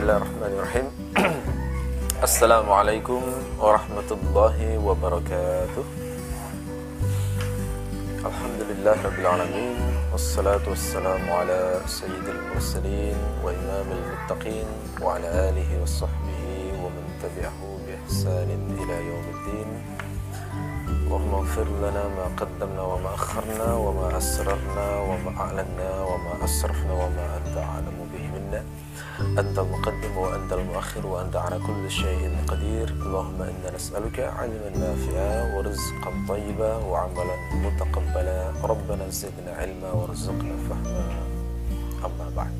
بسم الله الرحمن الرحيم السلام عليكم ورحمة الله وبركاته الحمد لله رب العالمين والصلاة والسلام على سيد المرسلين وإمام المتقين وعلى آله وصحبه ومن تبعه بإحسان إلى يوم الدين اللهم اغفر لنا ما قدمنا وما أخرنا وما أسررنا وما أعلنا وما أسرفنا وما أنت أعلم أنت المقدم وأنت المؤخر وأنت على كل شيء قدير اللهم إنا نسألك علما نافعا ورزقا طيبا وعملا متقبلا ربنا زدنا علما وارزقنا فهما أما بعد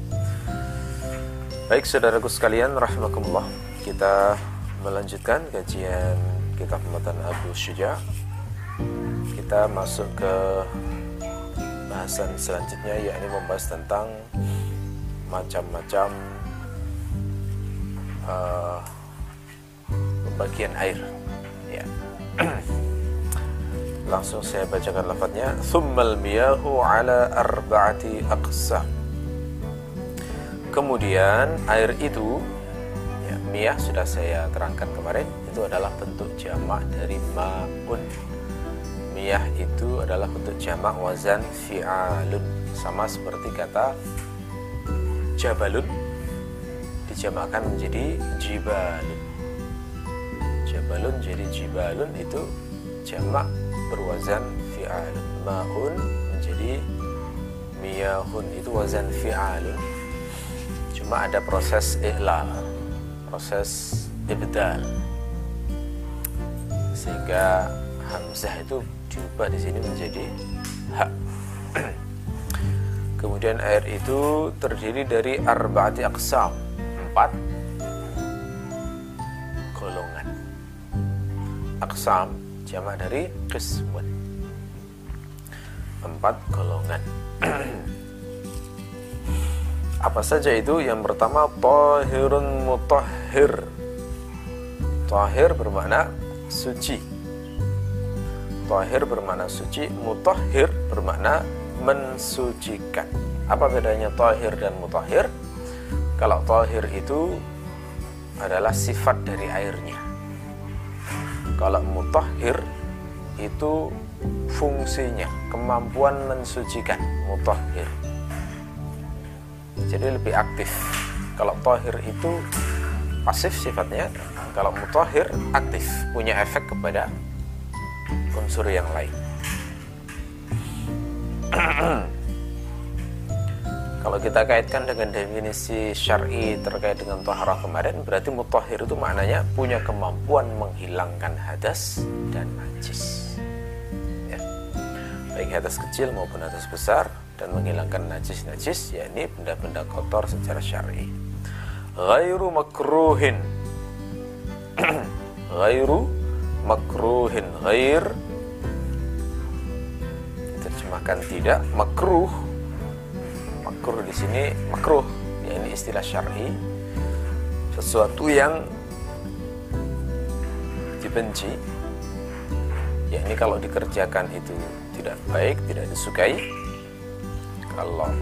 Baik saudaraku sekalian rahimakumullah Kita melanjutkan kajian kitab Matan Abu Syuja kita masuk ke bahasan selanjutnya yakni membahas tentang macam-macam uh, pembagian air. Ya. Langsung saya bacakan lafadznya. Thummal miyahu ala arba'ati aqsam kemudian air itu ya, miyah sudah saya terangkan kemarin itu adalah bentuk jamak dari ma'un. Miyah itu adalah bentuk jamak wazan fi'alun. Sama seperti kata jabalun dijamakkan menjadi jibalun. Jabalun jadi jibalun itu jamak berwazan fi'alun ma'un menjadi miyahun. Itu wazan fi'alun. Cuma ada proses ihlal proses ibdal. Sehingga hamzah itu diubah di sini menjadi hak. Kemudian air itu terdiri dari arbaati aqsam, empat golongan. Aqsam jamak dari qismun. Empat golongan. Apa saja itu? Yang pertama tahirun mutahhir. Tahir bermakna suci Tahir bermakna suci, mutahhir bermakna mensucikan. Apa bedanya tahir dan mutahhir? Kalau tahir itu adalah sifat dari airnya. Kalau mutahhir itu fungsinya, kemampuan mensucikan, mutahhir. Jadi lebih aktif. Kalau tahir itu pasif sifatnya, kalau mutahhir aktif, punya efek kepada unsur yang lain. Kalau kita kaitkan dengan definisi syar'i terkait dengan taharah kemarin, berarti mutahhir itu maknanya punya kemampuan menghilangkan hadas dan najis. Ya. Baik hadas kecil maupun hadas besar dan menghilangkan najis-najis, yakni benda-benda kotor secara syar'i. Ghairu makruhin. Ghairu makruhin ghair terjemahkan tidak makruh makruh di sini makruh. Ya ini istilah syar'i. Sesuatu yang dibenci. Ya ini kalau dikerjakan itu tidak baik tidak disukai. Kalau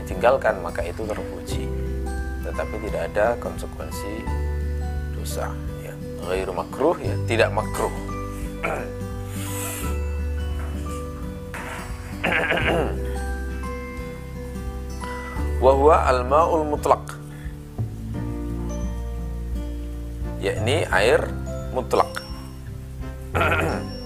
ditinggalkan maka itu terpuji. Tetapi tidak ada konsekuensi dosa. Ghairu makruh ya tidak makruh wahwa al-ma'ul mutlak yakni air mutlak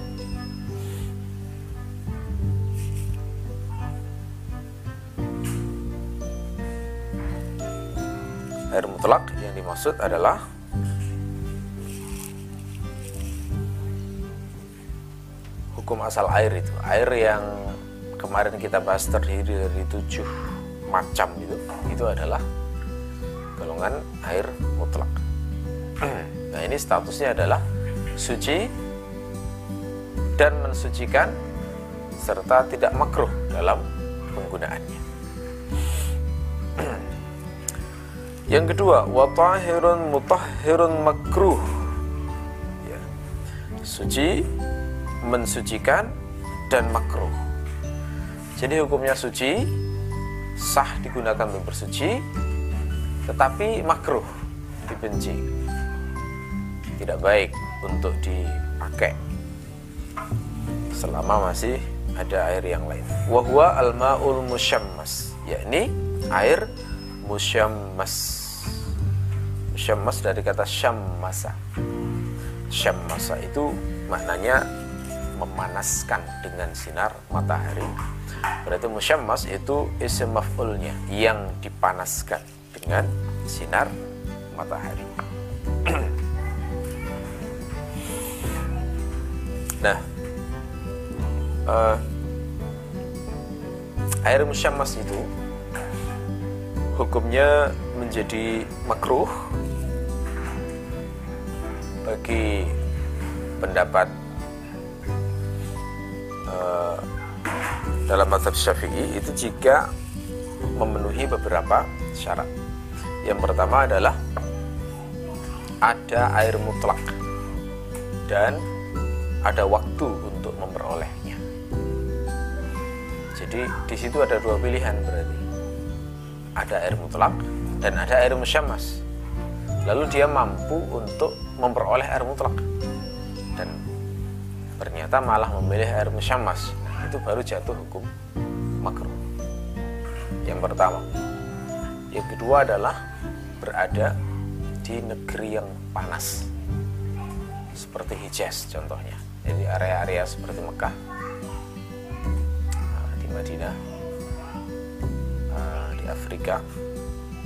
air mutlak yang dimaksud adalah hukum asal air itu. Air yang kemarin kita bahas terdiri dari tujuh macam itu itu adalah golongan air mutlak nah ini statusnya adalah suci dan mensucikan serta tidak makruh dalam penggunaannya yang kedua watahirun mutahhirun makruh ya. suci mensucikan dan makruh. Jadi hukumnya suci, sah digunakan untuk bersuci, tetapi makruh dibenci. Tidak baik untuk dipakai selama masih ada air yang lain. Wahwa al-ma'ul musyammas yakni air musyammas. Musyammas dari kata syammasa. Syammasa itu maknanya memanaskan dengan sinar matahari berarti musyammas itu isim maf'ulnya yang dipanaskan dengan sinar matahari. Nah uh, air musyammas itu hukumnya menjadi makruh bagi pendapat uh, dalam mazhab syafi'i itu jika memenuhi beberapa syarat yang pertama adalah ada air mutlak dan ada waktu untuk memperolehnya. Jadi di situ ada dua pilihan berarti. Ada air mutlak dan ada air musyammas. Lalu dia mampu untuk memperoleh air mutlak dan ternyata malah memilih air musyammas. Itu baru jatuh hukum makruh. Yang pertama. Yang kedua adalah berada di negeri yang panas seperti Hijaz contohnya jadi area-area seperti Mekah nah, di Madinah nah, di Afrika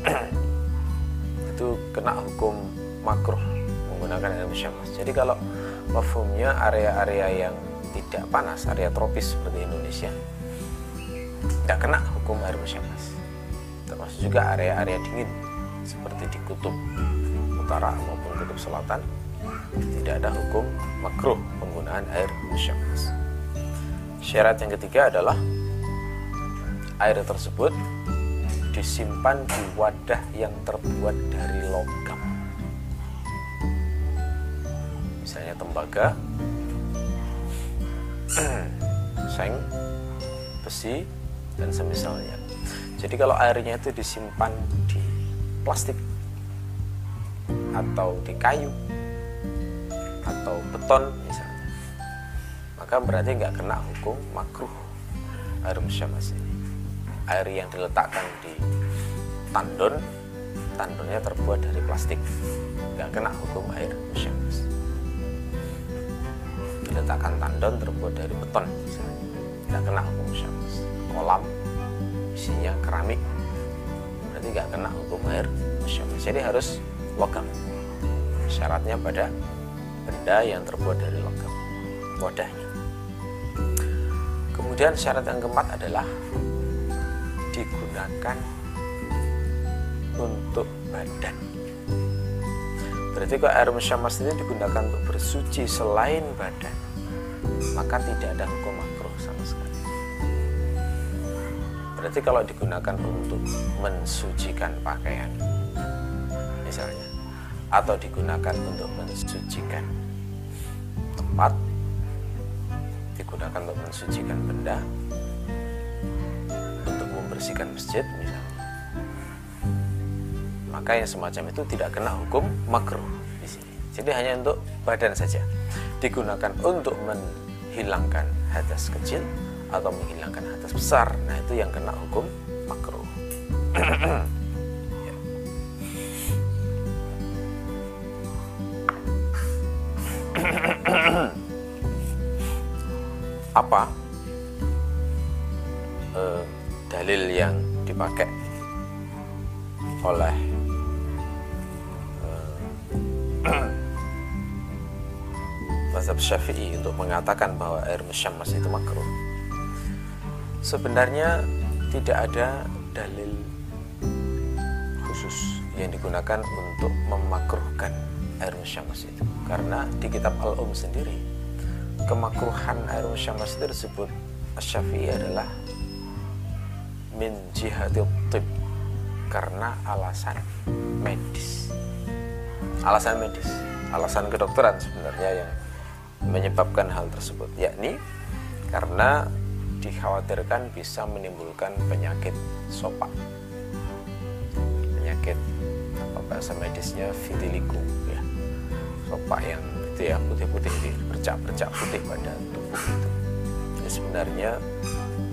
itu kena hukum makruh menggunakan air musyamas jadi kalau mafhumnya area-area yang tidak panas area tropis seperti Indonesia tidak kena hukum air musyamas termasuk juga area-area dingin seperti di kutub utara maupun kutub selatan tidak ada hukum makruh penggunaan air musyammas. Syarat yang ketiga adalah air tersebut disimpan di wadah yang terbuat dari logam. Misalnya tembaga, seng, besi, dan semisalnya. Jadi kalau airnya itu disimpan di plastik atau di kayu atau beton misalnya maka berarti nggak kena hukum makruh air musyamas ini air yang diletakkan di tandon tandonnya terbuat dari plastik. Nggak kena hukum air musyamas diletakkan tandon terbuat dari beton misalnya. Nggak kena hukum musyamas kolam isinya keramik. Berarti nggak kena hukum air musyamas jadi harus logam. Syaratnya pada benda yang terbuat dari logam wadahnya. Kemudian syarat yang keempat adalah digunakan untuk badan. Berarti kalau air musyamas ini digunakan untuk bersuci selain badan maka tidak ada hukum makruh sama sekali. Berarti kalau digunakan untuk mensucikan pakaian misalnya atau digunakan untuk mensucikan tempat digunakan untuk mensucikan benda untuk membersihkan masjid misalnya maka yang semacam itu tidak kena hukum makruh di sini. Jadi hanya untuk badan saja digunakan untuk menghilangkan hadas kecil atau menghilangkan hadas besar. Nah itu yang kena hukum makruh. Apa? Eh, dalil yang dipakai syafi'i untuk mengatakan bahwa air musyammas itu makruh. Sebenarnya tidak ada dalil khusus yang digunakan untuk memakruhkan air musyammas itu. Karena di kitab al-um sendiri kemakruhan air musyamas itu disebut syafi'i adalah min jihadil tib karena alasan medis. Alasan medis alasan kedokteran sebenarnya yang menyebabkan hal tersebut yakni karena dikhawatirkan bisa menimbulkan penyakit sopak. Penyakit bahasa medisnya vitiligo ya. Sopak yang itu ya putih-putih bercak-bercak putih pada tubuh itu. Jadi sebenarnya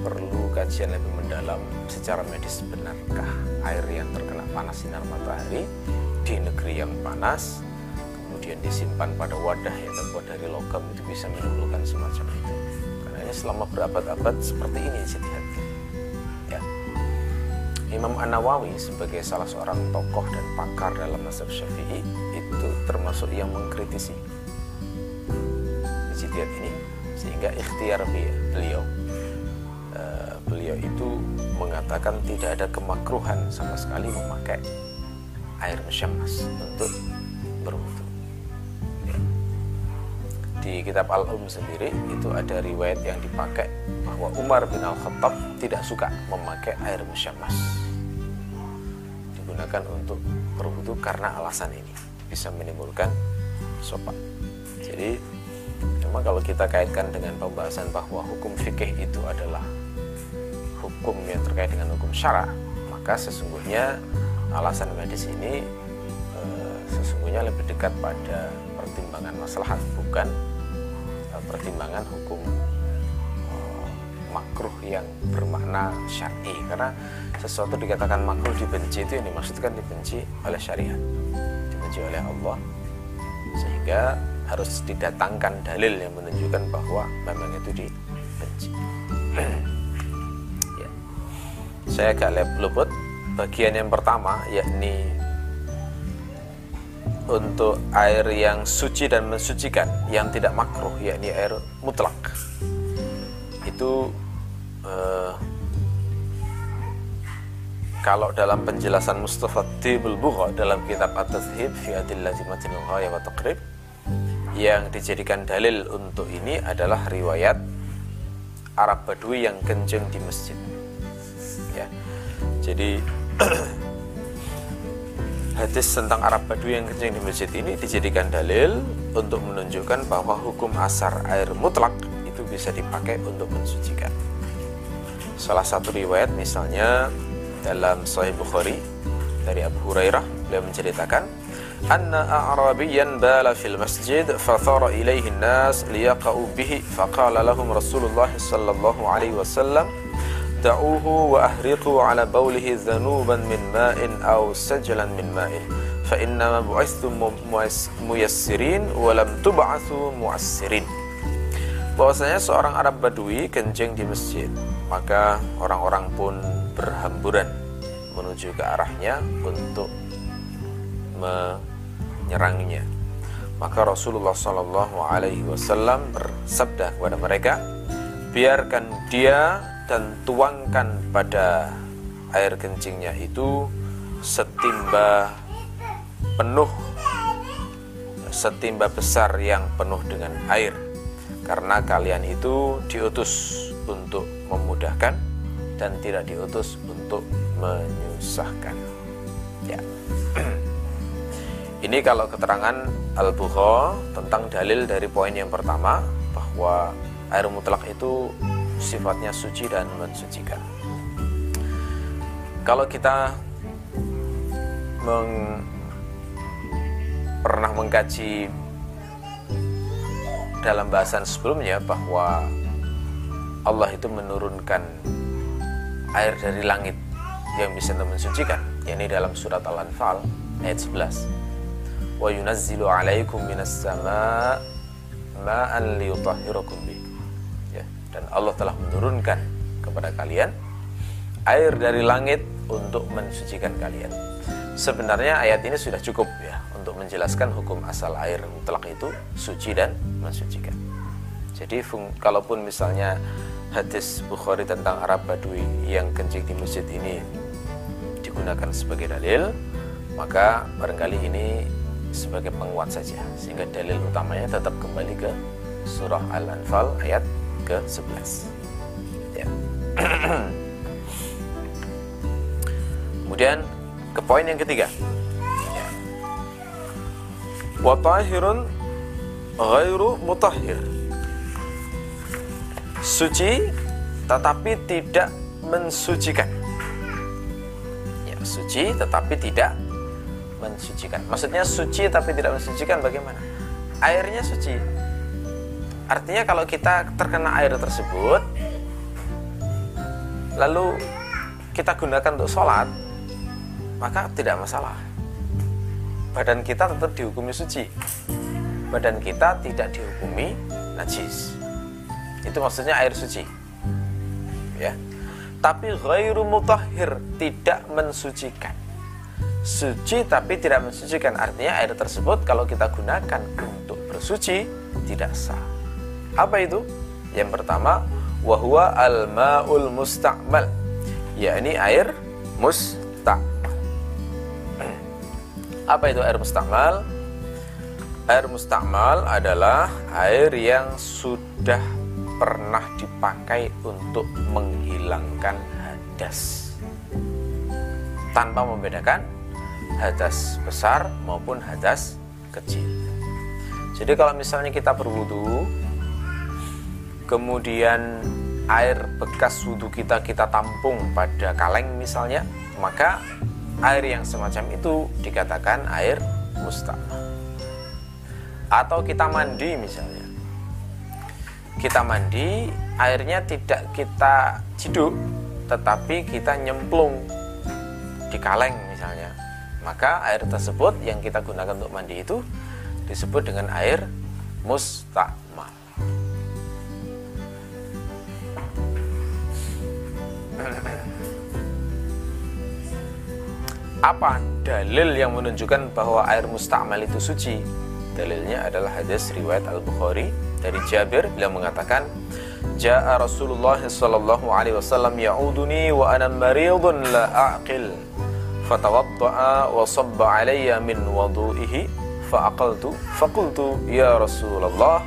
perlu kajian lebih mendalam secara medis benarkah air yang terkena panas sinar matahari di negeri yang panas kemudian disimpan pada wadah yang terbuat dari logam itu bisa menimbulkan semacam itu. Karena ini selama berabad-abad seperti ini istihad ya. Imam An-Nawawi sebagai salah seorang tokoh dan pakar dalam mazhab Syafi'i itu termasuk yang mengkritisi ijtihad ini. Sehingga ikhtiar beliau uh, beliau itu mengatakan tidak ada kemakruhan sama sekali memakai air mesyammas untuk berwudu. ya. Di kitab Al-Um sendiri itu ada riwayat yang dipakai bahwa Umar bin Al-Khattab tidak suka memakai air mesyammas digunakan untuk berwudu karena alasan ini bisa menimbulkan sopak jadi Cuma kalau kita kaitkan dengan pembahasan bahwa hukum fikih itu adalah hukum yang terkait dengan hukum syara, maka sesungguhnya alasan medis ini e, sesungguhnya lebih dekat pada pertimbangan maslahat bukan pertimbangan hukum e, makruh yang bermakna syar'i karena sesuatu dikatakan makruh dibenci itu yang dimaksudkan dibenci oleh syariat dibenci oleh Allah sehingga harus didatangkan dalil yang menunjukkan bahwa memang itu dibenci. ya. Saya agak luput bagian yang pertama yakni untuk air yang suci dan mensucikan yang tidak makruh yakni air mutlak itu eh, kalau dalam penjelasan Mustafa Tibul Bugha dalam kitab At-Tadhib fi yang dijadikan dalil untuk ini adalah riwayat Arab Badui yang kenceng di masjid. Ya. Jadi hadis tentang Arab Badu yang kencing di masjid ini dijadikan dalil untuk menunjukkan bahwa hukum asar air mutlak itu bisa dipakai untuk mensucikan. Salah satu riwayat misalnya dalam Sahih Bukhari dari Abu Hurairah beliau menceritakan anna a'rabiyan bala fil masjid fathara ilaihi nas liyaqa'u bihi faqala lahum Rasulullah sallallahu alaihi wasallam دعوه وأهرقوا على بوله ذنوبا من ماء أو سجلا من ماء فإنما بعثتم ميسرين ولم تبعثوا معسرين bahwasanya seorang Arab Badui kencing di masjid maka orang-orang pun berhamburan menuju ke arahnya untuk menyerangnya. Maka Rasulullah Shallallahu Alaihi Wasallam bersabda kepada mereka, biarkan dia dan tuangkan pada air kencingnya itu setimba penuh setimba besar yang penuh dengan air. Karena kalian itu diutus untuk memudahkan dan tidak diutus untuk menyusahkan. Ya. Ini kalau keterangan Al-Bukhari tentang dalil dari poin yang pertama bahwa air mutlak itu sifatnya suci dan mensucikan. Kalau kita meng, pernah mengkaji dalam bahasan sebelumnya bahwa Allah itu menurunkan air dari langit yang bisa mensucikan, yakni dalam surat Al-Anfal ayat 11 wa yunazzilu alaikum minas sama ma'an liyutahhirakum dan Allah telah menurunkan kepada kalian air dari langit untuk mensucikan kalian. Sebenarnya ayat ini sudah cukup ya untuk menjelaskan hukum asal air mutlak itu suci dan mensucikan. Jadi kalaupun misalnya hadis Bukhari tentang Arab Badui yang kencing di masjid ini digunakan sebagai dalil maka barangkali ini sebagai penguat saja. Sehingga dalil utamanya tetap kembali ke surah Al-Anfal ayat ke-11 ya. kemudian ke poin yang ketiga ya. wa tahirun ghairu mutahhir suci tetapi tidak mensucikan ya suci tetapi tidak mensucikan. Maksudnya suci tapi tidak mensucikan bagaimana? Airnya suci. Artinya kalau kita terkena air tersebut lalu kita gunakan untuk sholat maka tidak masalah. Badan kita tetap dihukumi suci. Badan kita tidak dihukumi najis. Itu maksudnya air suci. Ya. Tapi ghairu mutahhir tidak mensucikan. Suci tapi tidak mensucikan. Artinya air tersebut kalau kita gunakan untuk bersuci tidak sah apa itu? Yang pertama wahwa al-ma'ul musta'mal. Yakni air musta'mal. Apa itu air musta'mal? Air musta'mal adalah air yang sudah pernah dipakai untuk menghilangkan hadas. Tanpa membedakan hadas besar maupun hadas kecil. Jadi kalau misalnya kita berwudu kemudian air bekas wudhu kita kita tampung pada kaleng misalnya maka air yang semacam itu dikatakan air musta'mal atau kita mandi misalnya. Kita mandi airnya tidak kita ciduk tetapi kita nyemplung di kaleng misalnya. Maka air tersebut yang kita gunakan untuk mandi itu disebut dengan air musta'mal Apa dalil yang menunjukkan bahwa air musta'mal itu suci? Dalilnya adalah hadis riwayat Al-Bukhari dari Jabir. Beliau mengatakan Ja'a Rasulullah sallallahu alaihi wasallam ya'uduni wa ana maridun la aqil. Fatawadda'a wa sabba alayya min wudu'ihi. Fa'aqaltu faqultu ya Rasulullah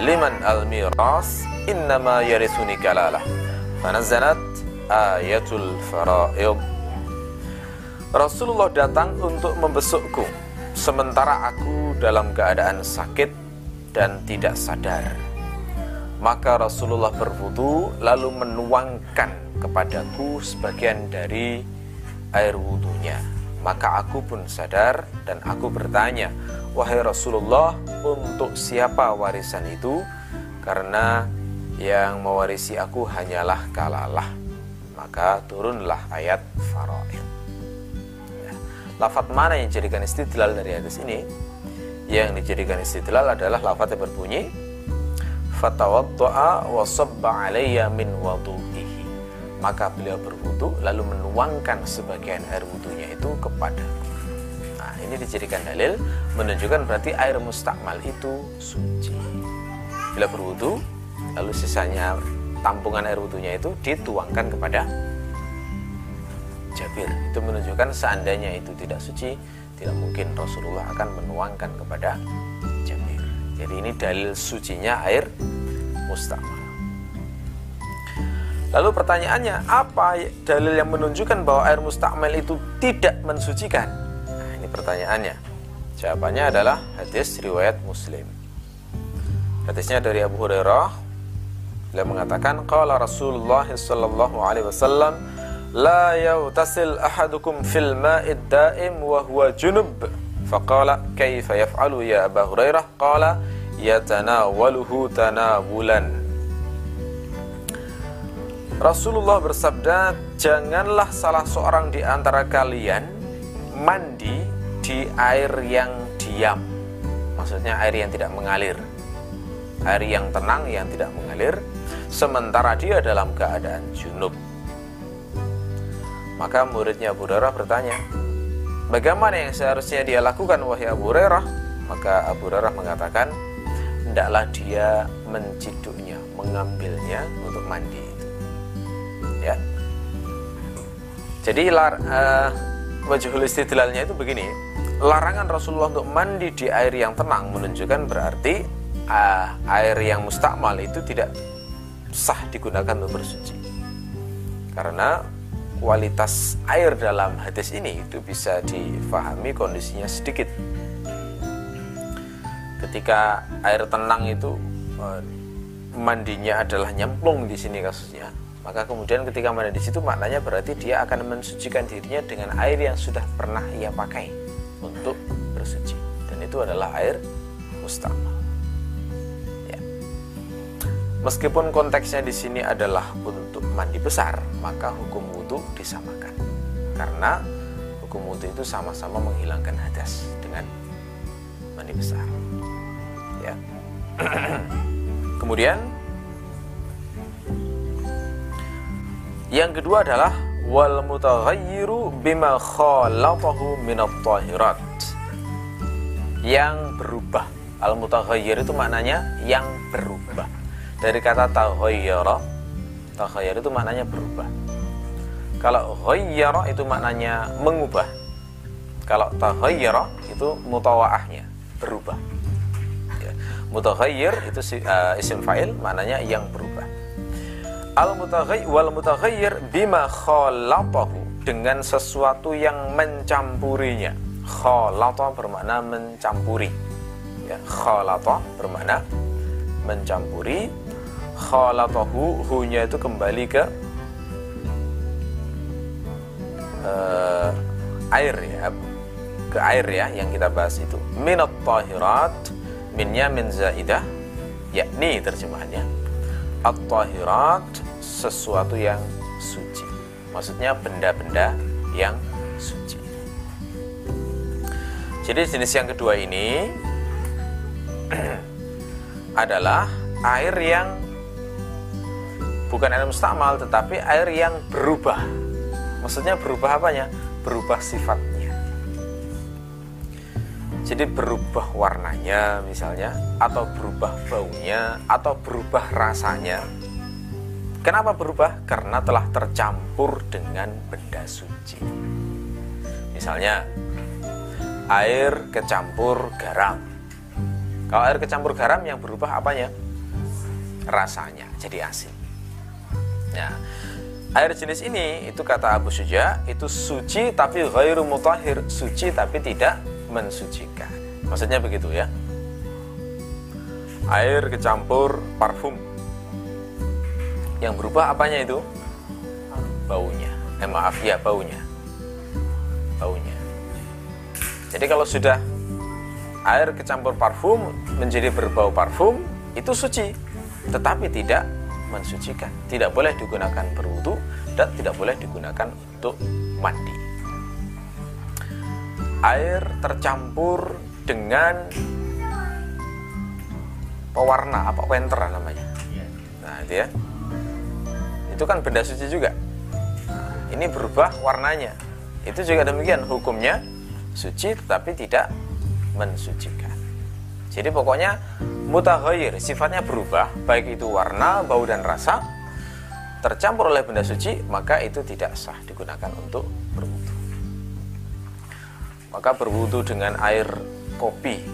liman al-miras? Innama yarithuni kalalah fanazalat ayatul faraid Rasulullah datang untuk membesukku. Sementara aku dalam keadaan sakit dan tidak sadar. Maka Rasulullah berwudu lalu menuangkan kepadaku sebagian dari air wudhunya maka aku pun sadar dan aku bertanya wahai Rasulullah untuk siapa warisan itu? Karena yang mewarisi aku hanyalah kalalah. Maka turunlah ayat faraid. Ya. lafat mana yang dijadikan istidlal dari hadis ini? Yang dijadikan istidlal adalah lafat yang berbunyi fatawadda'a wa sabba alayya min wudu'ihi. Maka beliau berwudu lalu menuangkan sebagian air wudunya itu kepada nah ini dijadikan dalil menunjukkan berarti air mustakmal itu suci. Bila berwudu lalu sisanya tampungan air wudhunya itu dituangkan kepada Jabir. Itu menunjukkan seandainya itu tidak suci tidak mungkin Rasulullah akan menuangkan kepada Jabir. Jadi ini dalil sucinya air mustamal lalu pertanyaannya apa dalil yang menunjukkan bahwa air mustakmal itu tidak mensucikan? Nah, ini pertanyaannya. Jawabannya adalah hadis riwayat muslim. Hadisnya dari Abu Hurairah Beliau mengatakan qala Rasulullah sallallahu alaihi wasallam la yautasil ahadukum fil ma'id da'im wa huwa junub. Faqala kaifa yaf'alu ya Abu Hurairah? Qala yatanawaluhu tanawulan. Rasulullah bersabda, janganlah salah seorang di antara kalian mandi di air yang diam. Maksudnya air yang tidak mengalir. Air yang tenang yang tidak mengalir sementara dia dalam keadaan junub. Maka muridnya Abu Hurairah bertanya, bagaimana yang seharusnya dia lakukan wahai Abu Hurairah? Maka Abu Hurairah mengatakan, hendaklah dia menciduknya, mengambilnya untuk mandi. Ya. Jadi lar, uh, wajhul istidlalnya itu begini, larangan Rasulullah untuk mandi di air yang tenang menunjukkan berarti uh, air yang mustakmal itu tidak sah digunakan untuk bersuci. Karena kualitas air dalam hadis ini itu bisa difahami kondisinya sedikit. Ketika air tenang itu eh, mandinya adalah nyemplung di sini kasusnya, maka kemudian ketika mandi di situ maknanya berarti dia akan mensucikan dirinya dengan air yang sudah pernah ia pakai. untuk bersuci dan itu adalah air mustamal. Meskipun konteksnya di sini adalah untuk mandi besar, maka hukum wudhu disamakan karena hukum wudhu itu sama-sama menghilangkan hadas dengan mandi besar. Ya. Kemudian yang kedua adalah wal mutaghayyiru bima khalatahu min Yang berubah. Al mutaghayyir itu maknanya yang berubah. Dari kata taghayyara, taghayyar itu maknanya berubah. Kalau ghayyara itu maknanya mengubah. Kalau taghayyara itu mutawaahnya, berubah. Ya. Mutaghayyir itu uh, isim fa'il maknanya yang berubah. Al mutaghayyir wal mutaghayyir bima khalatahu dengan sesuatu yang mencampurinya. Khalata bermakna mencampuri. Ya, khalata bermakna mencampuri. Khalatahu hunya itu kembali ke uh, air ya ke air ya yang kita bahas itu. Minat tahirat minnya min zaidah yakni terjemahannya. At-tahirat sesuatu yang suci. Maksudnya benda-benda yang suci. Jadi jenis yang kedua ini adalah air yang bukan air mustamal tetapi air yang berubah Maksudnya berubah apanya? Berubah sifatnya. Jadi berubah warnanya misalnya, atau berubah baunya, atau berubah rasanya. Kenapa berubah? Karena telah tercampur dengan benda suci. Misalnya, air kecampur garam. Kalau air kecampur garam yang berubah apanya? Rasanya jadi asin. Nah, Air jenis ini itu kata Abu Suja itu suci tapi ghairu mutahhir, suci tapi tidak mensucikan. Maksudnya begitu ya. Air kecampur parfum. Yang berubah apanya itu? Baunya. Eh maaf ya, baunya. Baunya. Jadi kalau sudah air kecampur parfum menjadi berbau parfum, itu suci, tetapi tidak mensucikan. Tidak boleh digunakan berwudu dan tidak boleh digunakan untuk mandi. Air tercampur dengan pewarna apa wenter namanya. Nah, itu ya. Itu kan benda suci juga. ini berubah warnanya. Itu juga demikian hukumnya suci tetapi tidak mensucikan. Jadi pokoknya mutahoyir sifatnya berubah baik itu warna bau dan rasa tercampur oleh benda suci maka itu tidak sah digunakan untuk berwudu. Maka berwudu dengan air kopi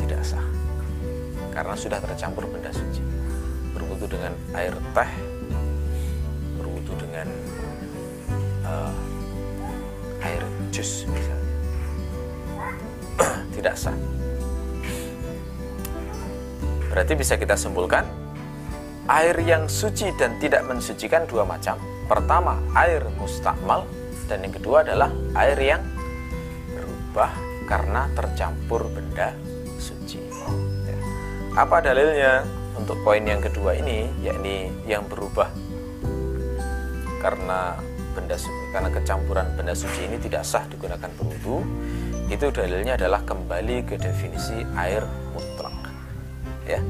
tidak sah karena sudah tercampur benda suci. Berwudu dengan air teh berwudu dengan uh, air jus misalnya. Tidak sah Berarti bisa kita simpulkan air yang suci dan tidak mensucikan dua macam. Pertama, air mustakmal dan yang kedua adalah air yang berubah karena tercampur benda suci. Ya. Apa dalilnya untuk poin yang kedua ini, yakni yang berubah karena benda suci, karena kecampuran benda suci ini tidak sah digunakan berwudu. Itu dalilnya adalah kembali ke definisi air mutlak ya.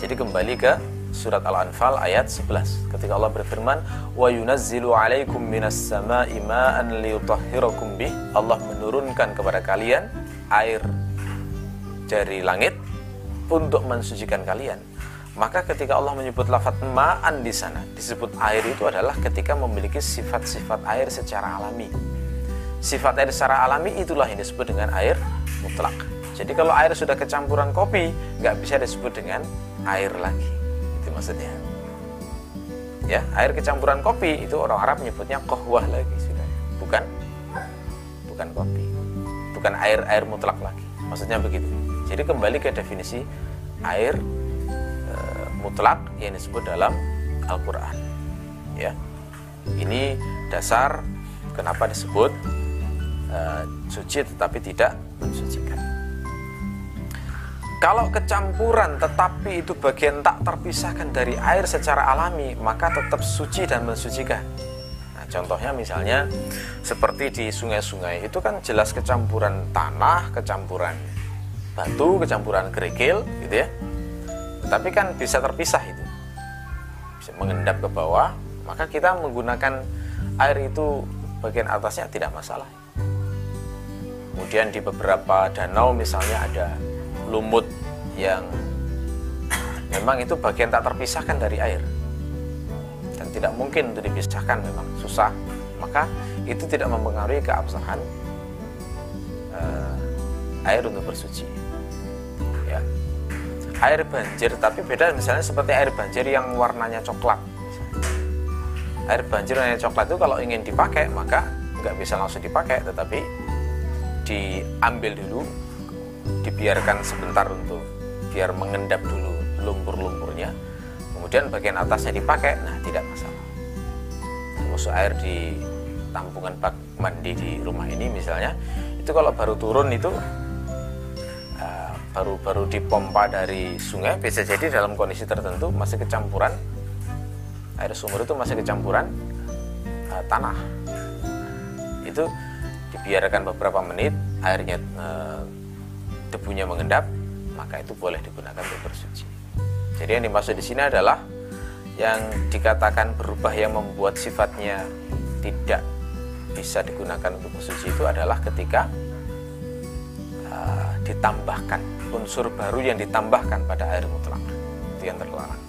Jadi kembali ke surat Al-Anfal ayat 11 ketika Allah berfirman wa yunazzilu 'alaikum minas sama'i ma'an liyutahhirakum bih. Allah menurunkan kepada kalian air dari langit untuk mensucikan kalian. Maka ketika Allah menyebut lafaz ma'an di sana disebut air itu adalah ketika memiliki sifat-sifat air secara alami. Sifat air secara alami itulah yang disebut dengan air mutlak jadi kalau air sudah kecampuran kopi, nggak bisa disebut dengan air lagi. Itu maksudnya. Ya, air kecampuran kopi itu orang Arab menyebutnya kohwah lagi sudah. Bukan bukan kopi. Bukan air air mutlak lagi. Maksudnya begitu. Jadi kembali ke definisi air e, mutlak yang disebut dalam Al-Qur'an. Ya. Ini dasar kenapa disebut uh, suci tetapi tidak mensucikan. Kalau kecampuran tetapi itu bagian tak terpisahkan dari air secara alami, maka tetap suci dan mensucikan. Nah, contohnya misalnya seperti di sungai-sungai itu kan jelas kecampuran tanah, kecampuran batu, kecampuran kerikil, gitu ya. Tapi kan bisa terpisah itu, bisa mengendap ke bawah, maka kita menggunakan air itu bagian atasnya tidak masalah. Kemudian di beberapa danau misalnya ada lumut yang memang itu bagian tak terpisahkan dari air. Dan tidak mungkin untuk dipisahkan memang susah. Maka itu tidak mempengaruhi keabsahan uh, air untuk bersuci. Ya. Air banjir tapi beda misalnya seperti air banjir yang warnanya coklat. Air banjir warnanya coklat itu kalau ingin dipakai maka nggak bisa langsung dipakai tetapi diambil dulu dibiarkan sebentar untuk biar mengendap dulu lumpur-lumpurnya. Kemudian bagian atasnya dipakai nah tidak masalah. Termasuk air di tampungan bak mandi di rumah ini misalnya itu kalau baru turun itu uh, baru-baru dipompa dari sungai bisa jadi dalam kondisi tertentu masih kecampuran. Air sumur itu masih kecampuran uh, tanah. Itu dibiarkan beberapa menit airnya uh, debunya mengendap, maka itu boleh digunakan untuk bersuci. Jadi yang dimaksud di sini adalah yang dikatakan berubah yang membuat sifatnya tidak bisa digunakan untuk bersuci itu adalah ketika uh, ditambahkan unsur baru yang ditambahkan pada air mutlak itu yang terlarang.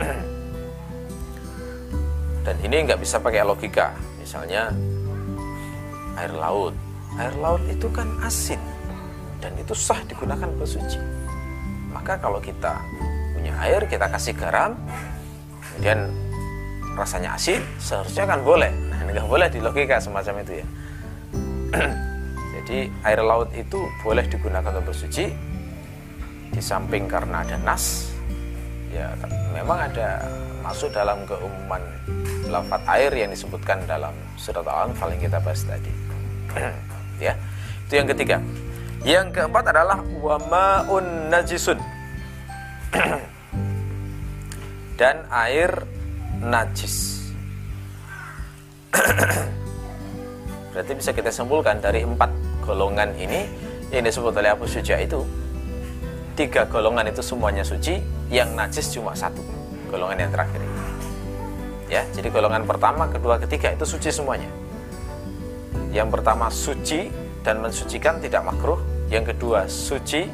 Dan ini nggak bisa pakai logika, misalnya air laut. Air laut itu kan asin, dan itu sah digunakan bersuci. Maka kalau kita punya air, kita kasih garam, kemudian rasanya asin, seharusnya kan boleh. Nah, nggak boleh di logika semacam itu ya. Jadi air laut itu boleh digunakan untuk bersuci, di samping karena ada nas, ya memang ada masuk dalam keumuman lafat air yang disebutkan dalam surat Al-Anfal yang kita bahas tadi. ya, itu yang ketiga. Yang keempat adalah wamaun najisun. Dan air najis. Berarti bisa kita simpulkan dari empat golongan ini yang disebut oleh Abu Syuja itu tiga golongan itu semuanya suci, yang najis cuma satu golongan yang terakhir. Ya, jadi golongan pertama, kedua, ketiga itu suci semuanya. Yang pertama suci dan mensucikan tidak makruh, yang kedua, suci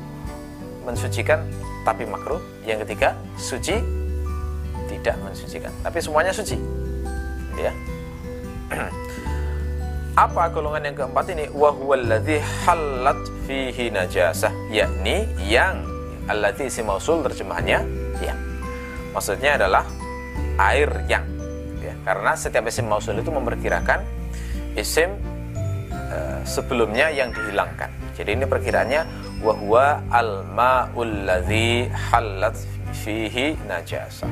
mensucikan tapi makruh. Yang ketiga, suci tidak mensucikan. Tapi semuanya suci. Ya. Apa golongan yang keempat ini? Wahuwaladzi halat fihi najasah, yakni yang alladzi isi mausul terjemahannya yang. Maksudnya adalah air yang. Ya, karena setiap isim mausul itu memperkirakan isim uh, sebelumnya yang dihilangkan. Jadi ini perkiraannya wahwa al-ma'ul halat fihi najasah.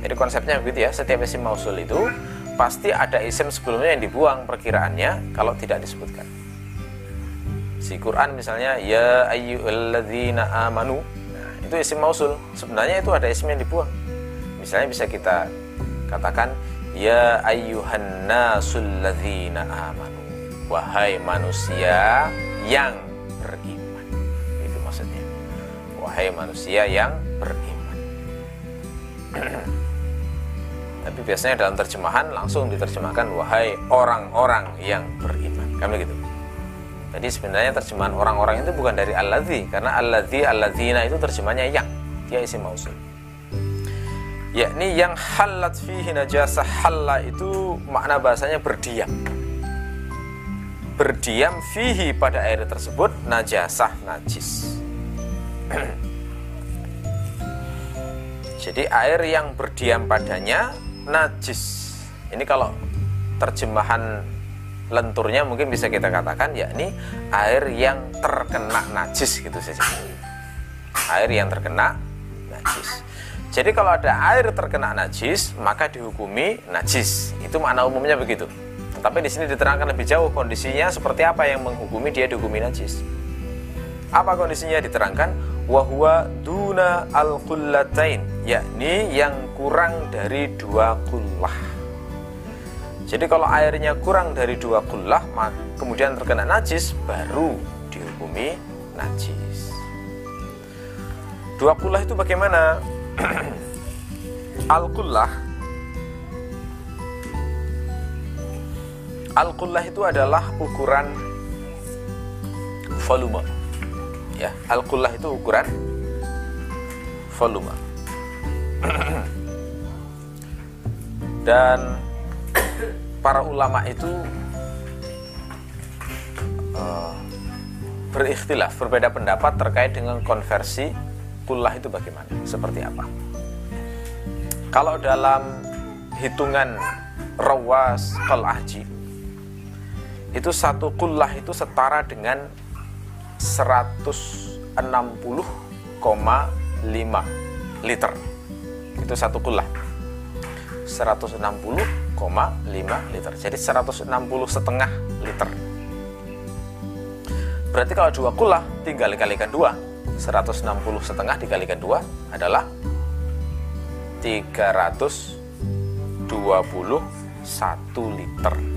Jadi konsepnya begitu ya, setiap isim mausul itu pasti ada isim sebelumnya yang dibuang perkiraannya kalau tidak disebutkan. Si Quran misalnya ya ayyuhalladzina amanu. Nah, itu isim mausul. Sebenarnya itu ada isim yang dibuang. Misalnya bisa kita katakan ya ayyuhan nasul ladzina amanu. Wahai manusia yang beriman. Itu maksudnya. Wahai manusia yang beriman. Tapi biasanya dalam terjemahan langsung diterjemahkan wahai orang-orang yang beriman. Kan begitu. Jadi sebenarnya terjemahan orang-orang itu bukan dari alladzi karena alladzi alladzina itu terjemahnya yang. Dia isi mausul. Yakni yang halat fihi najasah halla itu makna bahasanya berdiam berdiam fihi pada air tersebut najasah najis. Jadi air yang berdiam padanya najis. Ini kalau terjemahan lenturnya mungkin bisa kita katakan yakni air yang terkena najis gitu saja. Air yang terkena najis. Jadi kalau ada air terkena najis maka dihukumi najis. Itu makna umumnya begitu Tapi di sini diterangkan lebih jauh kondisinya seperti apa yang menghukumi dia dihukumi najis. Apa kondisinya diterangkan? Wahwa duna al kullatain, yakni yang kurang dari dua kullah. Jadi kalau airnya kurang dari dua kullah, kemudian terkena najis, baru dihukumi najis. Dua kullah itu bagaimana? al kullah Al-qullah itu adalah ukuran volume. Ya, al-qullah itu ukuran volume. Dan para ulama itu uh, berikhtilaf, berbeda pendapat terkait dengan konversi kullah itu bagaimana, seperti apa. Kalau dalam hitungan rawas kal ahji itu satu kullah itu setara dengan 160,5 liter. Itu satu kullah. 160,5 liter. Jadi 160 setengah liter. Berarti kalau dua kullah tinggal dikalikan dua. 160 setengah dikalikan dua adalah 321 liter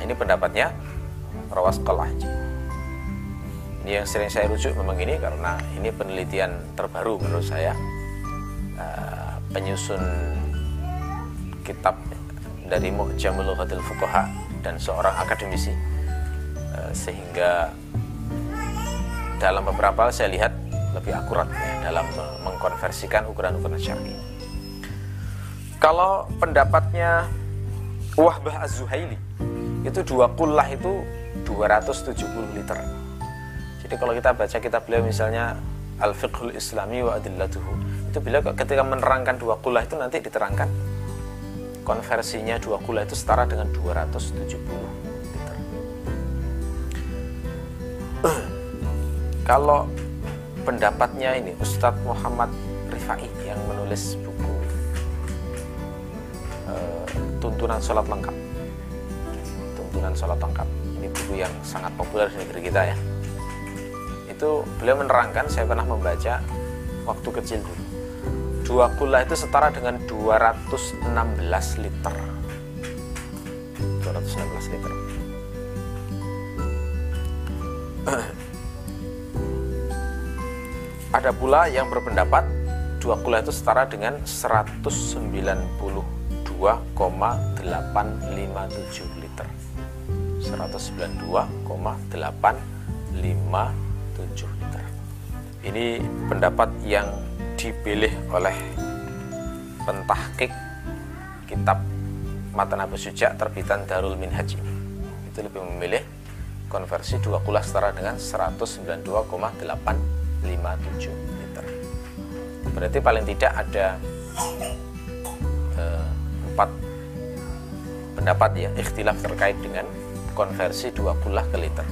Ini pendapatnya Rawas Qalahji. Ini yang sering saya rujuk memang ini karena ini penelitian terbaru menurut saya uh, penyusun kitab dari Mu'jamul Lughatil Fuqaha dan seorang akademisi uh, sehingga dalam beberapa hal saya lihat lebih akurat ya, dalam mengkonversikan ukuran-ukuran syar'i. Kalau pendapatnya Wahbah Az-Zuhaili itu dua kullah itu 270 liter. Jadi kalau kita baca kitab beliau misalnya Al-Fiqhul Islami wa Adillatuhu itu beliau ketika menerangkan dua kullah itu nanti diterangkan. Konversinya dua kullah itu setara dengan 270 liter. Kalau pendapatnya ini Ustadz Muhammad Rifai yang menulis buku uh, tuntunan sholat lengkap tuntunan sholat tongkat ini buku yang sangat populer di negeri kita ya. Itu beliau menerangkan saya pernah membaca waktu kecil dulu. Dua kula itu setara dengan 216 liter. 216 liter. Ada pula yang berpendapat dua kula itu setara dengan 192,857 liter 192,857 liter. Ini pendapat yang dipilih oleh pentahkik kitab Matan Abu Suja terbitan Darul Minhaj ini. Itu lebih memilih konversi dua kulah setara dengan 192,857 liter. Berarti paling tidak ada eh, empat pendapat ya ikhtilaf terkait dengan konversi dua kulah ke liter.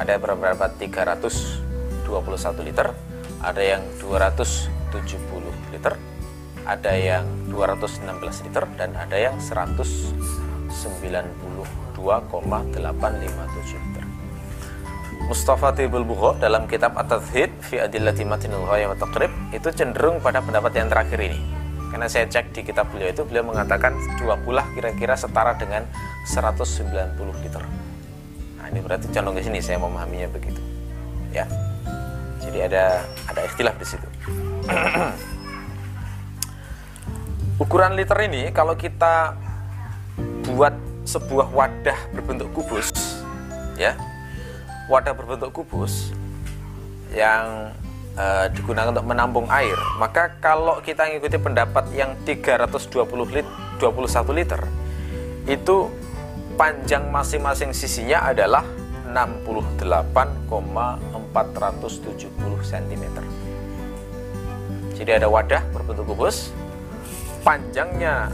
Ada beberapa 321 liter, ada yang 270 liter, ada yang 216 liter, dan ada yang 192,857 liter. Mustafa Tibul Bukho dalam kitab At-Tadhid fi Adillati Matinul Ghaya wa Taqrib itu cenderung pada pendapat yang terakhir ini. Karena saya cek di kitab beliau itu beliau mengatakan dua kulah kira-kira setara dengan 190 liter ini berarti condong ke sini saya memahaminya begitu. Ya. Jadi ada ada istilah di situ. Ukuran liter ini kalau kita buat sebuah wadah berbentuk kubus ya wadah berbentuk kubus yang e, digunakan untuk menampung air maka kalau kita mengikuti pendapat yang 320 lit 21 liter itu panjang masing-masing sisinya adalah 68,470 cm. Jadi ada wadah berbentuk kubus, panjangnya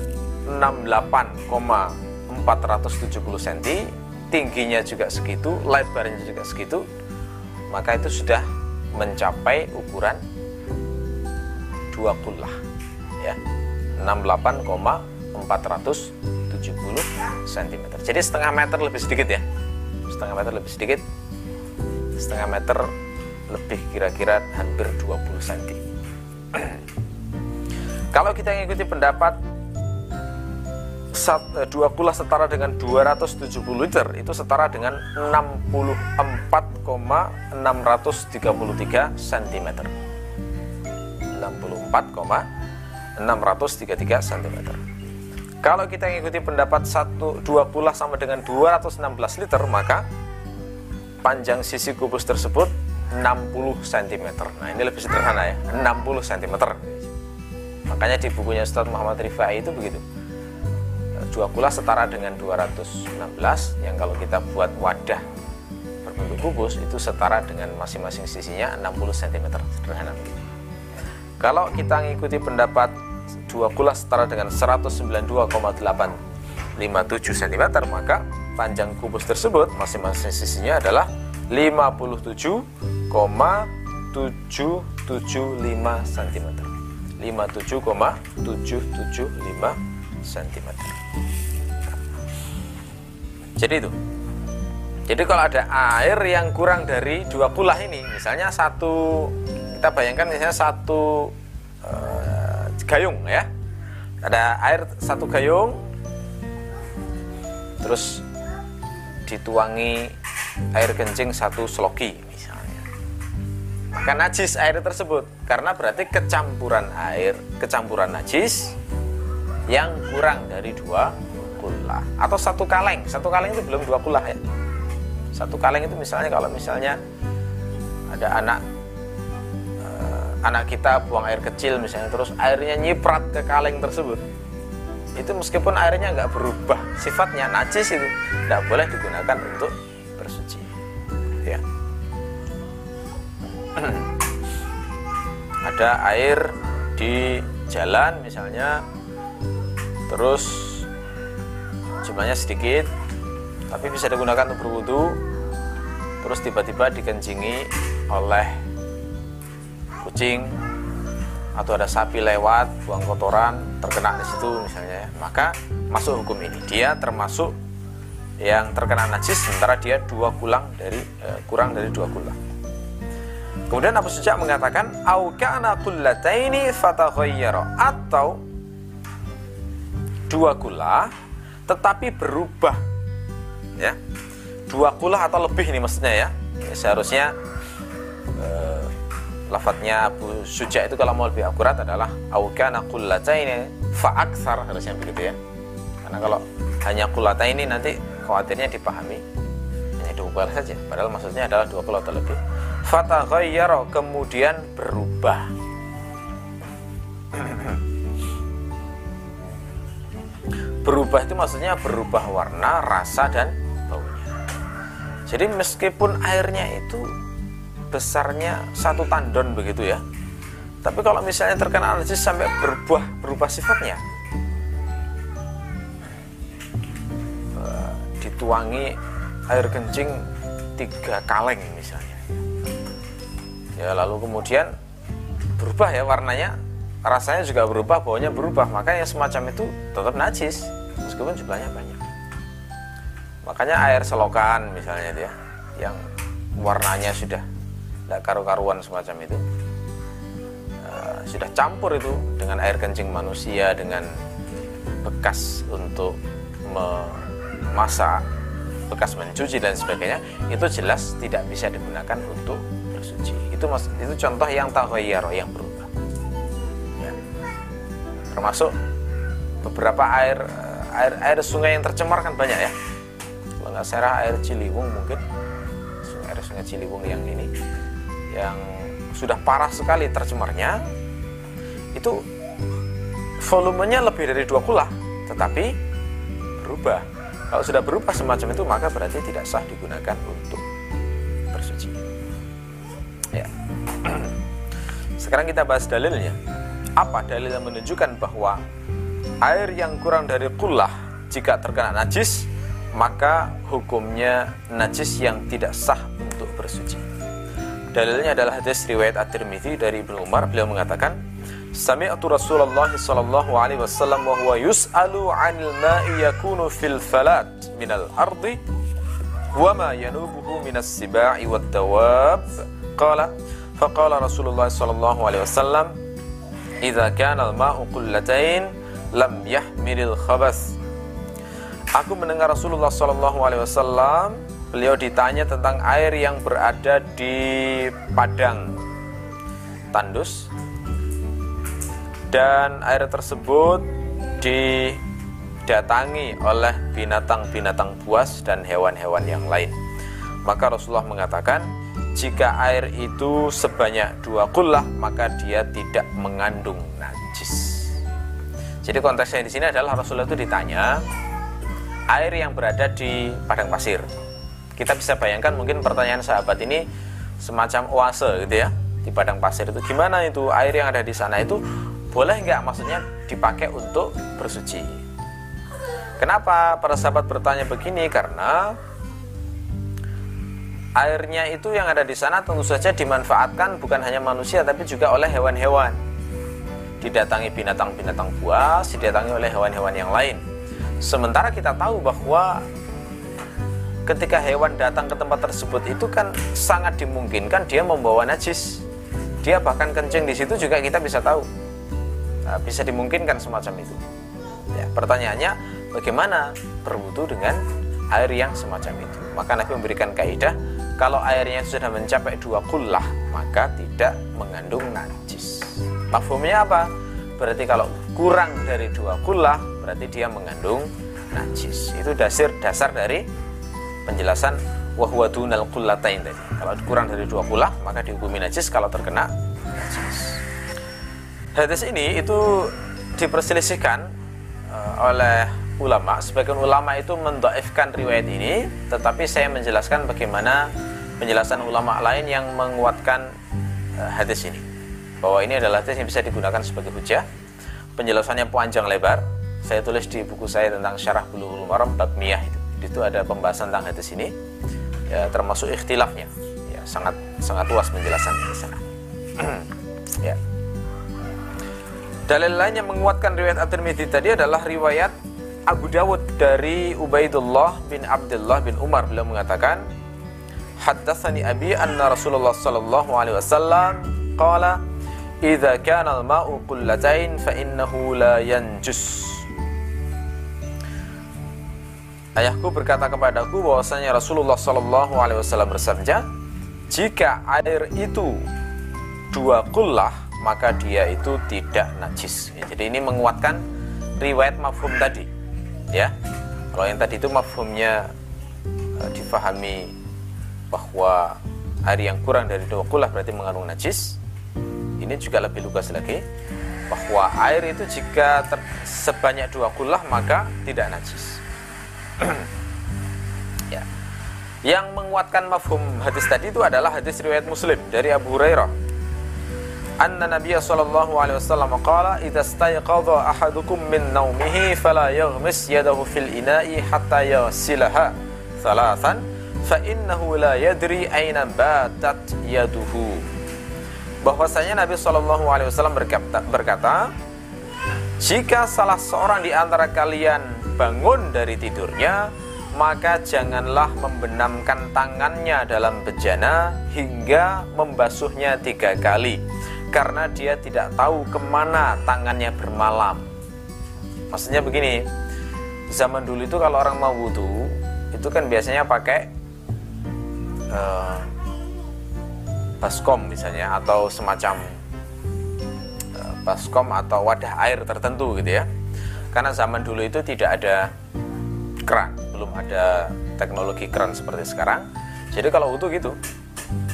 68,470 cm, tingginya juga segitu, lebarnya juga segitu, maka itu sudah mencapai ukuran dua kullah ya. 68,470 cm. Jadi setengah meter lebih sedikit ya. Setengah meter lebih sedikit. Setengah meter lebih kira-kira hampir 20 cm. Kalau kita mengikuti pendapat eh, dua kula setara dengan 270 liter itu setara dengan 64,633 cm. 64,633 cm. Kalau kita mengikuti pendapat satu dua kula sama dengan 216 liter maka panjang sisi kubus tersebut 60 cm. Nah, ini lebih sederhana ya, 60 cm. Makanya di bukunya Ustadz Muhammad Rifai itu begitu. Dua kula setara dengan 216 yang kalau kita buat wadah berbentuk kubus itu setara dengan masing-masing sisinya 60 cm sederhana. Kalau kita mengikuti pendapat dua kula setara dengan 192,857 cm maka panjang kubus tersebut masing-masing sisinya adalah 57,775 cm. 57,775 cm. Jadi itu. Jadi kalau ada air yang kurang dari dua kulah ini, misalnya satu, kita bayangkan misalnya satu uh, gayung ya, ada air satu gayung, terus dituangi air kencing satu sloki, maka najis air tersebut karena berarti kecampuran air kecampuran najis yang kurang dari dua kulah. Atau satu kaleng. Satu kaleng itu belum dua kulah ya. Satu kaleng itu misalnya kalau misalnya ada anak anak kita buang air kecil misalnya terus airnya nyiprat ke kaleng tersebut. Itu meskipun airnya nggak berubah sifatnya najis itu tidak boleh digunakan untuk bersuci. Ya. Ada air di jalan misalnya terus jumlahnya sedikit tapi bisa digunakan untuk berwudu terus tiba-tiba dikencingi oleh atau ada sapi lewat buang kotoran terkena di situ misalnya ya. maka masuk hukum ini dia termasuk yang terkena najis sementara dia dua kulang dari eh, kurang dari dua kulang Kemudian Abu Suja mengatakan au atau dua kula tetapi berubah ya. Dua kula atau lebih ini maksudnya ya. ya seharusnya eh, lafadznya Abu Suja itu kalau mau lebih akurat adalah au kana qullataini fa aktsar harusnya begitu ya. Karena kalau hanya ini nanti khawatirnya dipahami hanya dua kula saja padahal maksudnya adalah dua kula atau lebih fataghayyara kemudian berubah berubah itu maksudnya berubah warna, rasa dan baunya. Jadi meskipun airnya itu besarnya satu tandon begitu ya. Tapi kalau misalnya terkena alergi sampai berubah berubah sifatnya, eh, dituangi air kencing tiga kaleng misalnya. Ya lalu kemudian berubah ya warnanya rasanya juga berubah baunya berubah. Makanya semacam itu tetap najis meskipun jumlahnya banyak. Makanya air selokan misalnya dia yang warnanya sudah tidak karu-karuan semacam itu. Uh, sudah campur itu dengan air kencing manusia dengan bekas untuk memasak bekas mencuci dan sebagainya itu jelas tidak bisa digunakan untuk bersuci. Itu mas itu contoh yang tahoyaro yang berubah. Ya. termasuk beberapa air eh, air air sungai yang tercemar kan banyak ya. Kalau nggak salah air Ciliwung mungkin sungai air sungai Ciliwung yang ini yang sudah parah sekali tercemarnya itu volumenya lebih dari dua kula tetapi berubah kalau sudah berubah semacam itu maka berarti tidak sah digunakan untuk Ya. Sekarang kita bahas dalilnya. Apa dalil yang menunjukkan bahwa air yang kurang dari kullah jika terkena najis maka hukumnya najis yang tidak sah untuk bersuci. Dalilnya adalah hadis riwayat At-Tirmidzi dari Ibnu Umar beliau mengatakan Sami'tu Rasulullah sallallahu alaihi wasallam wa huwa yus'alu 'anil ma'i yakunu fil falat minal ardi wa ma yanubuhu minas siba'i wad dawab. Qala faqala Rasulullah sallallahu alaihi wasallam idza kana al-ma'u qullatain lam yahmilil khabas. Aku mendengar Rasulullah sallallahu alaihi wasallam beliau ditanya tentang air yang berada di padang tandus dan air tersebut didatangi oleh binatang-binatang buas dan hewan-hewan yang lain. Maka Rasulullah mengatakan, jika air itu sebanyak dua kullah, maka dia tidak mengandung najis. Jadi konteksnya di sini adalah Rasulullah itu ditanya air yang berada di padang pasir. Kita bisa bayangkan mungkin pertanyaan sahabat ini semacam oase gitu ya di padang pasir itu. Gimana itu air yang ada di sana itu? Boleh nggak maksudnya dipakai untuk bersuci? Kenapa para sahabat bertanya begini? Karena airnya itu yang ada di sana tentu saja dimanfaatkan bukan hanya manusia tapi juga oleh hewan-hewan. Didatangi binatang-binatang buas didatangi oleh hewan-hewan yang lain. Sementara kita tahu bahwa ketika hewan datang ke tempat tersebut itu kan sangat dimungkinkan dia membawa najis dia bahkan kencing di situ juga kita bisa tahu Nah, bisa dimungkinkan semacam itu. Ya, pertanyaannya, bagaimana berwudu dengan air yang semacam itu? Maka Nabi memberikan kaidah, kalau airnya sudah mencapai dua kullah, maka tidak mengandung najis. Mafhumnya apa? Berarti kalau kurang dari dua kullah, berarti dia mengandung najis. Itu dasar dasar dari penjelasan wahwa dunal kullatain tadi. Kalau kurang dari dua kullah, maka dihukumi najis kalau terkena najis. Hadis ini itu diperselisihkan uh, oleh ulama. Sebagian ulama itu mendoifkan riwayat ini, tetapi saya menjelaskan bagaimana penjelasan ulama lain yang menguatkan uh, hadis ini. Bahwa ini adalah hadis yang bisa digunakan sebagai hujah. Penjelasannya panjang lebar. Saya tulis di buku saya tentang Syarah Bulughul Maram bab Miyah itu. Itu ada pembahasan tentang hadis ini, ya, termasuk ikhtilafnya. Ya, sangat sangat luas penjelasannya di sana. ya. Dalil lain yang menguatkan riwayat At-Tirmidzi tadi adalah riwayat Abu Dawud dari Ubaidullah bin Abdullah bin Umar beliau mengatakan Haddatsani abi anna Rasulullah sallallahu alaihi wasallam qala idza kana al-ma'u qullatain fa innahu la yanjus Ayahku berkata kepadaku bahwasanya Rasulullah sallallahu alaihi wasallam bersabda jika air itu dua kullah maka dia itu tidak najis. Ya, jadi ini menguatkan riwayat mafhum tadi. Ya. Kalau yang tadi itu mafhumnya uh, difahami bahwa air yang kurang dari dua kulah berarti mengandung najis. Ini juga lebih lugas lagi bahwa air itu jika sebanyak dua kulah maka tidak najis. ya. Yang menguatkan mafhum hadis tadi itu adalah hadis riwayat Muslim dari Abu Hurairah anna Nabi sallallahu alaihi wasallam qala idza stayqadha ahadukum min naumihi fala yaghmis yadahu fil ina'i hatta yasilaha thalathan fa innahu la yadri aina batat yaduhu bahwasanya Nabi sallallahu alaihi wasallam berkata, berkata jika salah seorang di antara kalian bangun dari tidurnya maka janganlah membenamkan tangannya dalam bejana hingga membasuhnya tiga kali karena dia tidak tahu ke mana tangannya bermalam. Maksudnya begini, zaman dulu itu kalau orang mau wudhu itu kan biasanya pakai uh, baskom misalnya atau semacam uh, baskom atau wadah air tertentu gitu ya. Karena zaman dulu itu tidak ada keran, belum ada teknologi keran seperti sekarang. Jadi kalau wudhu gitu,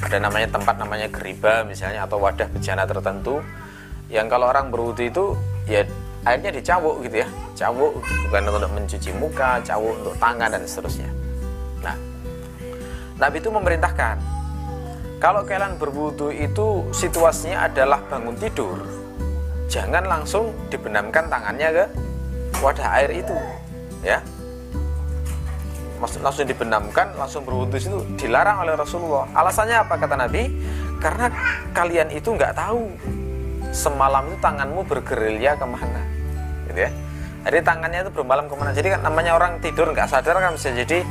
ada namanya tempat namanya geriba misalnya atau wadah bejana tertentu yang kalau orang berwudu itu ya airnya dicawuk gitu ya cawuk bukan untuk mencuci muka cawuk untuk tangan dan seterusnya nah Nabi itu memerintahkan kalau kalian berwudu itu situasinya adalah bangun tidur jangan langsung dibenamkan tangannya ke wadah air itu ya. Langsung dibenamkan, langsung berwudu itu dilarang oleh Rasulullah. Alasannya apa kata Nabi? Karena kalian itu nggak tahu semalam itu tanganmu bergerilya ke mana gitu ya. Jadi tangannya itu bermalam ke mana. Jadi kan namanya orang tidur nggak sadar kan bisa jadi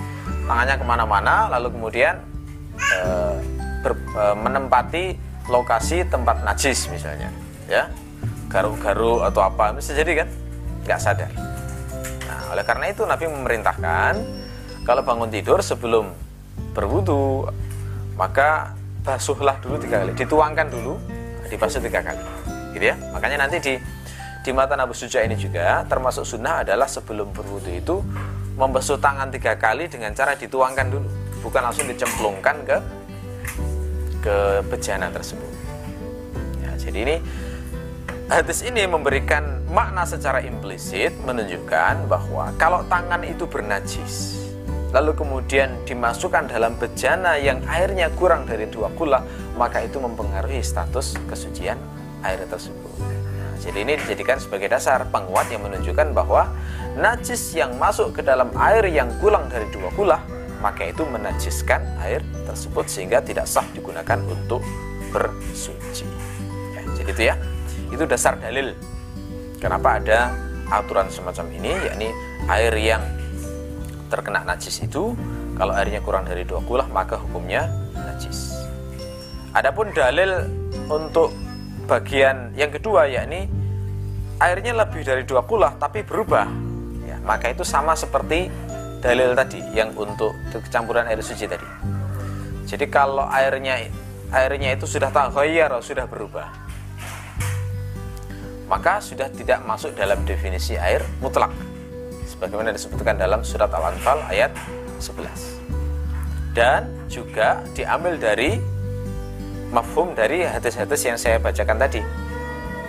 tangannya ke mana-mana lalu kemudian e, ber, e, menempati lokasi tempat najis misalnya ya. Garuk-garuk atau apa bisa jadi kan nggak sadar. Nah oleh karena itu Nabi memerintahkan kalau bangun tidur sebelum berwudu maka basuhlah dulu tiga kali. Dituangkan dulu dibasuh tiga kali. Gitu ya. Makanya nanti di di mata Abu Suja ini juga termasuk sunnah adalah sebelum berwudu itu membasuh tangan tiga kali dengan cara dituangkan dulu. Bukan langsung dicemplungkan ke ke bejana tersebut. Ya, jadi ini hadis ini memberikan makna secara implisit menunjukkan bahwa kalau tangan itu bernajis lalu kemudian dimasukkan dalam bejana yang airnya kurang dari dua kula maka itu mempengaruhi status kesucian air tersebut jadi ini dijadikan sebagai dasar penguat yang menunjukkan bahwa najis yang masuk ke dalam air yang kurang dari dua kula maka itu menajiskan air tersebut sehingga tidak sah digunakan untuk bersuci. Ya, jadi itu ya, itu dasar dalil. Kenapa ada aturan semacam ini, yakni air yang terkena najis itu kalau airnya kurang dari dua kulah maka hukumnya najis. Adapun dalil untuk bagian yang kedua yakni airnya lebih dari dua kulah tapi berubah ya, maka itu sama seperti dalil tadi yang untuk kecampuran air suci tadi jadi kalau airnya airnya itu sudah taghayyar sudah berubah maka sudah tidak masuk dalam definisi air mutlak sebagaimana disebutkan dalam surat Al-Anfal ayat 11 dan juga diambil dari mafhum dari hadis-hadis yang saya bacakan tadi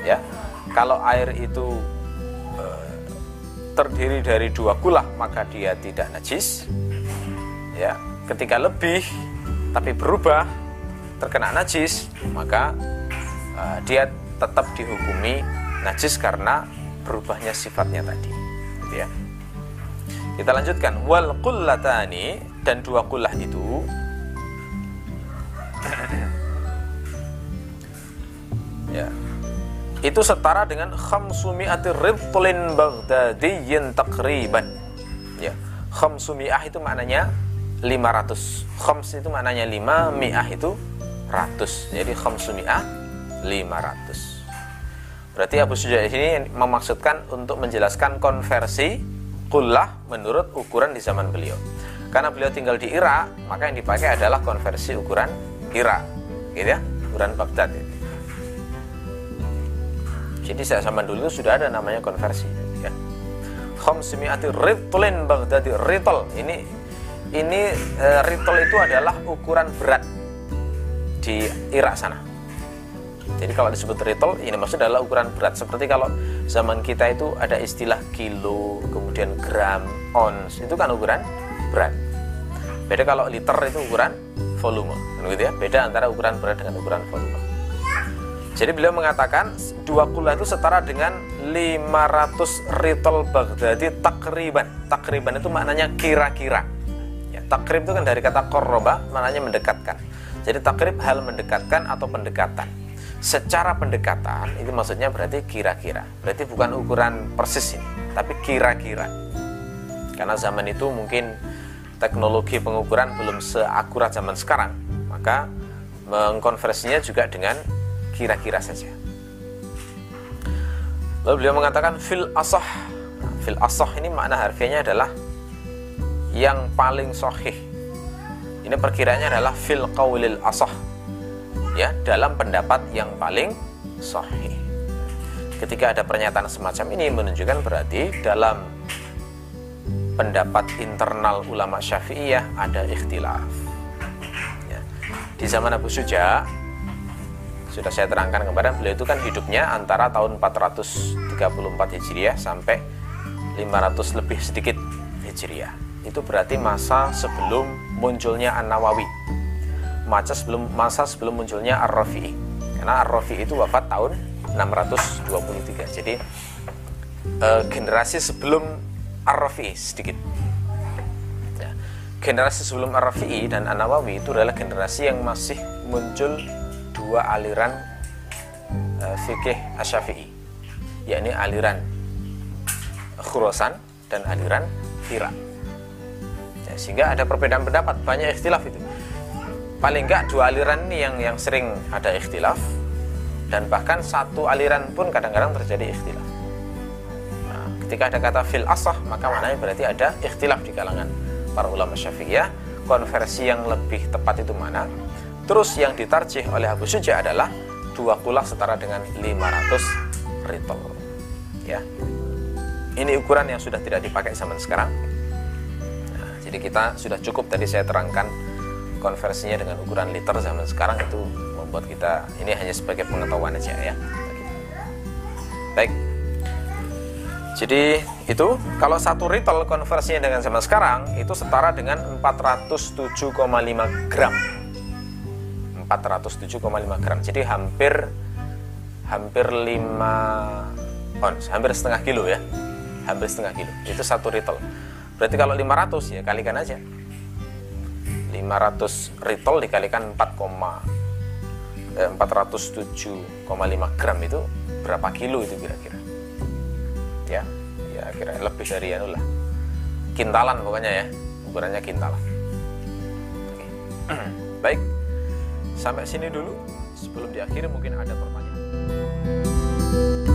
ya. Kalau air itu e, terdiri dari dua kulah maka dia tidak najis ya. Ketika lebih tapi berubah terkena najis maka e, dia tetap dihukumi najis karena berubahnya sifatnya tadi gitu ya. Kita lanjutkan. Wal kullatani dan dua kulah itu ya itu setara dengan khamsumi'ati ridlin baghdadiyyin takriban ya khamsumi'ah itu maknanya 500 khams itu maknanya 5 mi'ah itu ratus. Jadi khamsumi'ah 500 berarti Abu Suja ini memaksudkan untuk menjelaskan konversi kullah menurut ukuran di zaman beliau karena beliau tinggal di Irak maka yang dipakai adalah konversi ukuran Irak gitu ya ukuran Baghdad ya. Jadi saya zaman dulu sudah ada namanya konversi ya. Khamsimi'ati ritlin Baghdadi ritl. Ini ini e, ritl itu adalah ukuran berat di Irak sana. Jadi kalau disebut ritl ini maksud adalah ukuran berat. Seperti kalau zaman kita itu ada istilah kilo, kemudian gram, ons, itu kan ukuran berat. Beda kalau liter itu ukuran volume, gitu ya. Beda antara ukuran berat dengan ukuran volume. Jadi beliau mengatakan dua kula itu setara dengan 500 ritol Baghdadi takriban. Takriban itu maknanya kira-kira. Ya, takrib itu kan dari kata korroba, maknanya mendekatkan. Jadi takrib hal mendekatkan atau pendekatan. Secara pendekatan itu maksudnya berarti kira-kira. Berarti bukan ukuran persis ini, tapi kira-kira. Karena zaman itu mungkin teknologi pengukuran belum seakurat zaman sekarang, maka mengkonversinya juga dengan kira-kira saja. Lalu beliau mengatakan fil asah. fil asah ini makna harfiahnya adalah yang paling sahih. Ini perkiraannya adalah fil qawlil asah. Ya, dalam pendapat yang paling sahih. Ketika ada pernyataan semacam ini menunjukkan berarti dalam pendapat internal ulama Syafi'iyah ada ikhtilaf. Ya. Di zaman Abu Suja sudah saya terangkan kemarin beliau itu kan hidupnya antara tahun 434 Hijriah sampai 500 lebih sedikit Hijriah itu berarti masa sebelum munculnya An-Nawawi masa sebelum masa sebelum munculnya Ar-Rafi'i. Karena Ar-Rafi'i itu wafat tahun 623 jadi e, generasi sebelum Ar-Rafi'i sedikit. Ya. generasi sebelum Ar-Rafi'i dan An-Nawawi itu adalah generasi yang masih muncul dua aliran uh, fikih asyafi'i yakni aliran Khurasan dan aliran Fira ya, sehingga ada perbedaan pendapat banyak ikhtilaf itu paling enggak dua aliran ini yang yang sering ada ikhtilaf. Dan bahkan satu aliran pun kadang-kadang terjadi ikhtilaf. Nah, ketika ada kata fil asah maka maknanya berarti ada ikhtilaf di kalangan para ulama syafi'iyah. Konversi yang lebih tepat itu mana? Terus yang ditarjih oleh Abu Suja adalah dua kulah setara dengan 500 ritol ya. Ini ukuran yang sudah tidak dipakai zaman sekarang. Nah, jadi kita sudah cukup tadi saya terangkan konversinya dengan ukuran liter zaman sekarang itu membuat kita ini hanya sebagai pengetahuan aja ya baik jadi itu kalau satu ritol konversinya dengan zaman sekarang itu setara dengan 407,5 gram 407,5 gram. Jadi hampir hampir 5 ons, hampir setengah kilo ya. Hampir setengah kilo. Itu satu ritol. Berarti kalau 500 ya kalikan aja. 500 ritol dikalikan 4, eh, 407,5 gram itu berapa kilo itu kira-kira? Ya, ya kira lebih dari anu lah. Kintalan pokoknya ya. Ukurannya kintalan. Baik. Sampai sini dulu. Sebelum diakhiri mungkin ada pertanyaan.